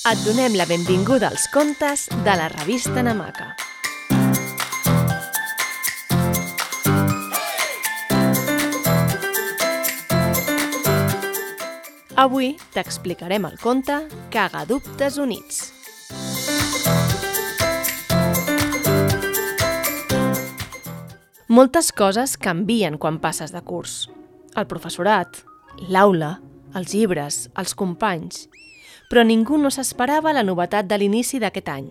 Et donem la benvinguda als contes de la revista Namaca. Avui t'explicarem el conte Cagadubtes Units. Moltes coses canvien quan passes de curs. El professorat, l'aula, els llibres, els companys... Però ningú no s'esperava la novetat de l'inici d'aquest any.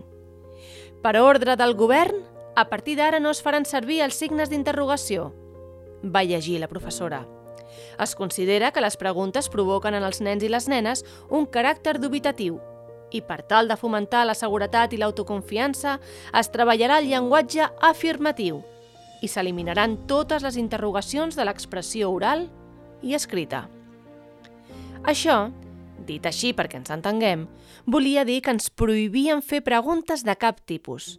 Per ordre del govern, a partir d'ara no es faran servir els signes d'interrogació, va llegir la professora. Es considera que les preguntes provoquen en els nens i les nenes un caràcter dubitatiu i per tal de fomentar la seguretat i l'autoconfiança es treballarà el llenguatge afirmatiu i s'eliminaran totes les interrogacions de l'expressió oral i escrita. Això, dit així perquè ens entenguem, volia dir que ens prohibien fer preguntes de cap tipus.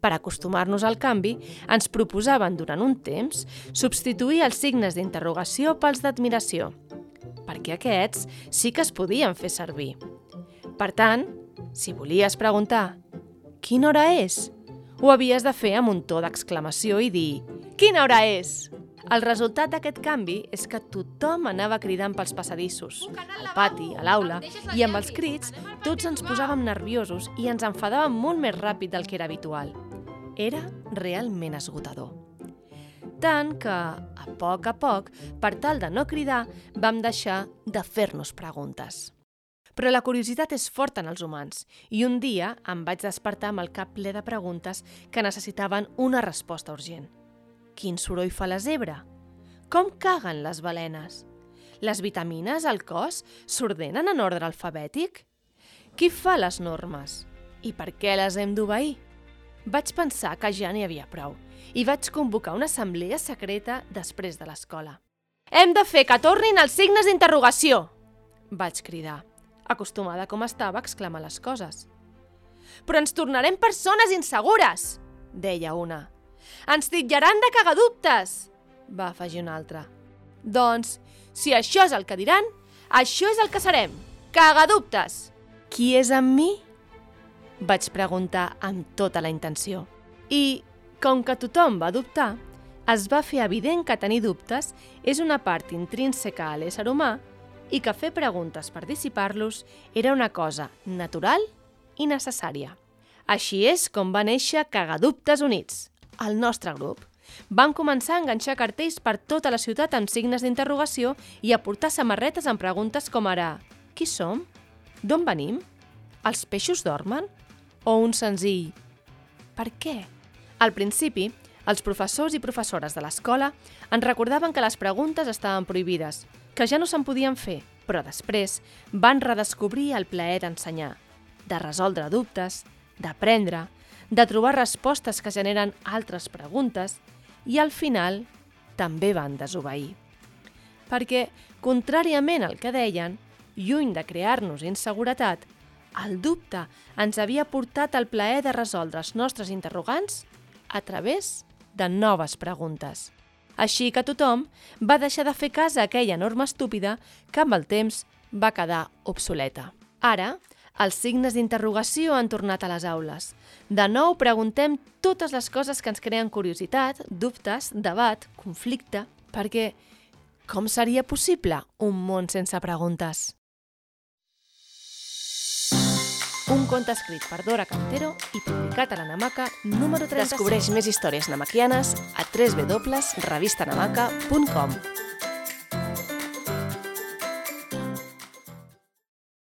Per acostumar-nos al canvi, ens proposaven durant un temps substituir els signes d'interrogació pels d'admiració, perquè aquests sí que es podien fer servir. Per tant, si volies preguntar «Quina hora és?», ho havies de fer amb un to d'exclamació i dir «Quina hora és?». El resultat d'aquest canvi és que tothom anava cridant pels passadissos, al pati, a l'aula, i amb els crits tots ens posàvem nerviosos i ens enfadàvem molt més ràpid del que era habitual. Era realment esgotador. Tant que, a poc a poc, per tal de no cridar, vam deixar de fer-nos preguntes. Però la curiositat és forta en els humans i un dia em vaig despertar amb el cap ple de preguntes que necessitaven una resposta urgent. Quin soroll fa la zebra? Com caguen les balenes? Les vitamines al cos s'ordenen en ordre alfabètic? Qui fa les normes? I per què les hem d'obeir? Vaig pensar que ja n'hi havia prou i vaig convocar una assemblea secreta després de l'escola. Hem de fer que tornin els signes d'interrogació! Vaig cridar, acostumada com estava a exclamar les coses. Però ens tornarem persones insegures, deia una. Ens titllaran de cagadubtes, va afegir una altra. Doncs, si això és el que diran, això és el que serem, cagadubtes. Qui és amb mi? Vaig preguntar amb tota la intenció. I, com que tothom va dubtar, es va fer evident que tenir dubtes és una part intrínseca a l'ésser humà i que fer preguntes per dissipar-los era una cosa natural i necessària. Així és com va néixer Cagadubtes Units, el nostre grup. Van començar a enganxar cartells per tota la ciutat amb signes d'interrogació i a portar samarretes amb preguntes com ara Qui som? D'on venim? Els peixos dormen? O un senzill Per què? Al principi, els professors i professores de l'escola ens recordaven que les preguntes estaven prohibides, que ja no se'n podien fer, però després van redescobrir el plaer d'ensenyar, de resoldre dubtes, d'aprendre, de trobar respostes que generen altres preguntes i al final també van desobeir. Perquè, contràriament al que deien, lluny de crear-nos inseguretat, el dubte ens havia portat el plaer de resoldre els nostres interrogants a través de noves preguntes. Així que tothom va deixar de fer cas a aquella norma estúpida que amb el temps va quedar obsoleta. Ara, els signes d'interrogació han tornat a les aules. De nou preguntem totes les coses que ens creen curiositat, dubtes, debat, conflicte, perquè com seria possible un món sense preguntes? Un conte escrit per Dora Cantero i publicat a la Namaca número 36. Descobreix més històries namaquianes a www.revistanamaca.com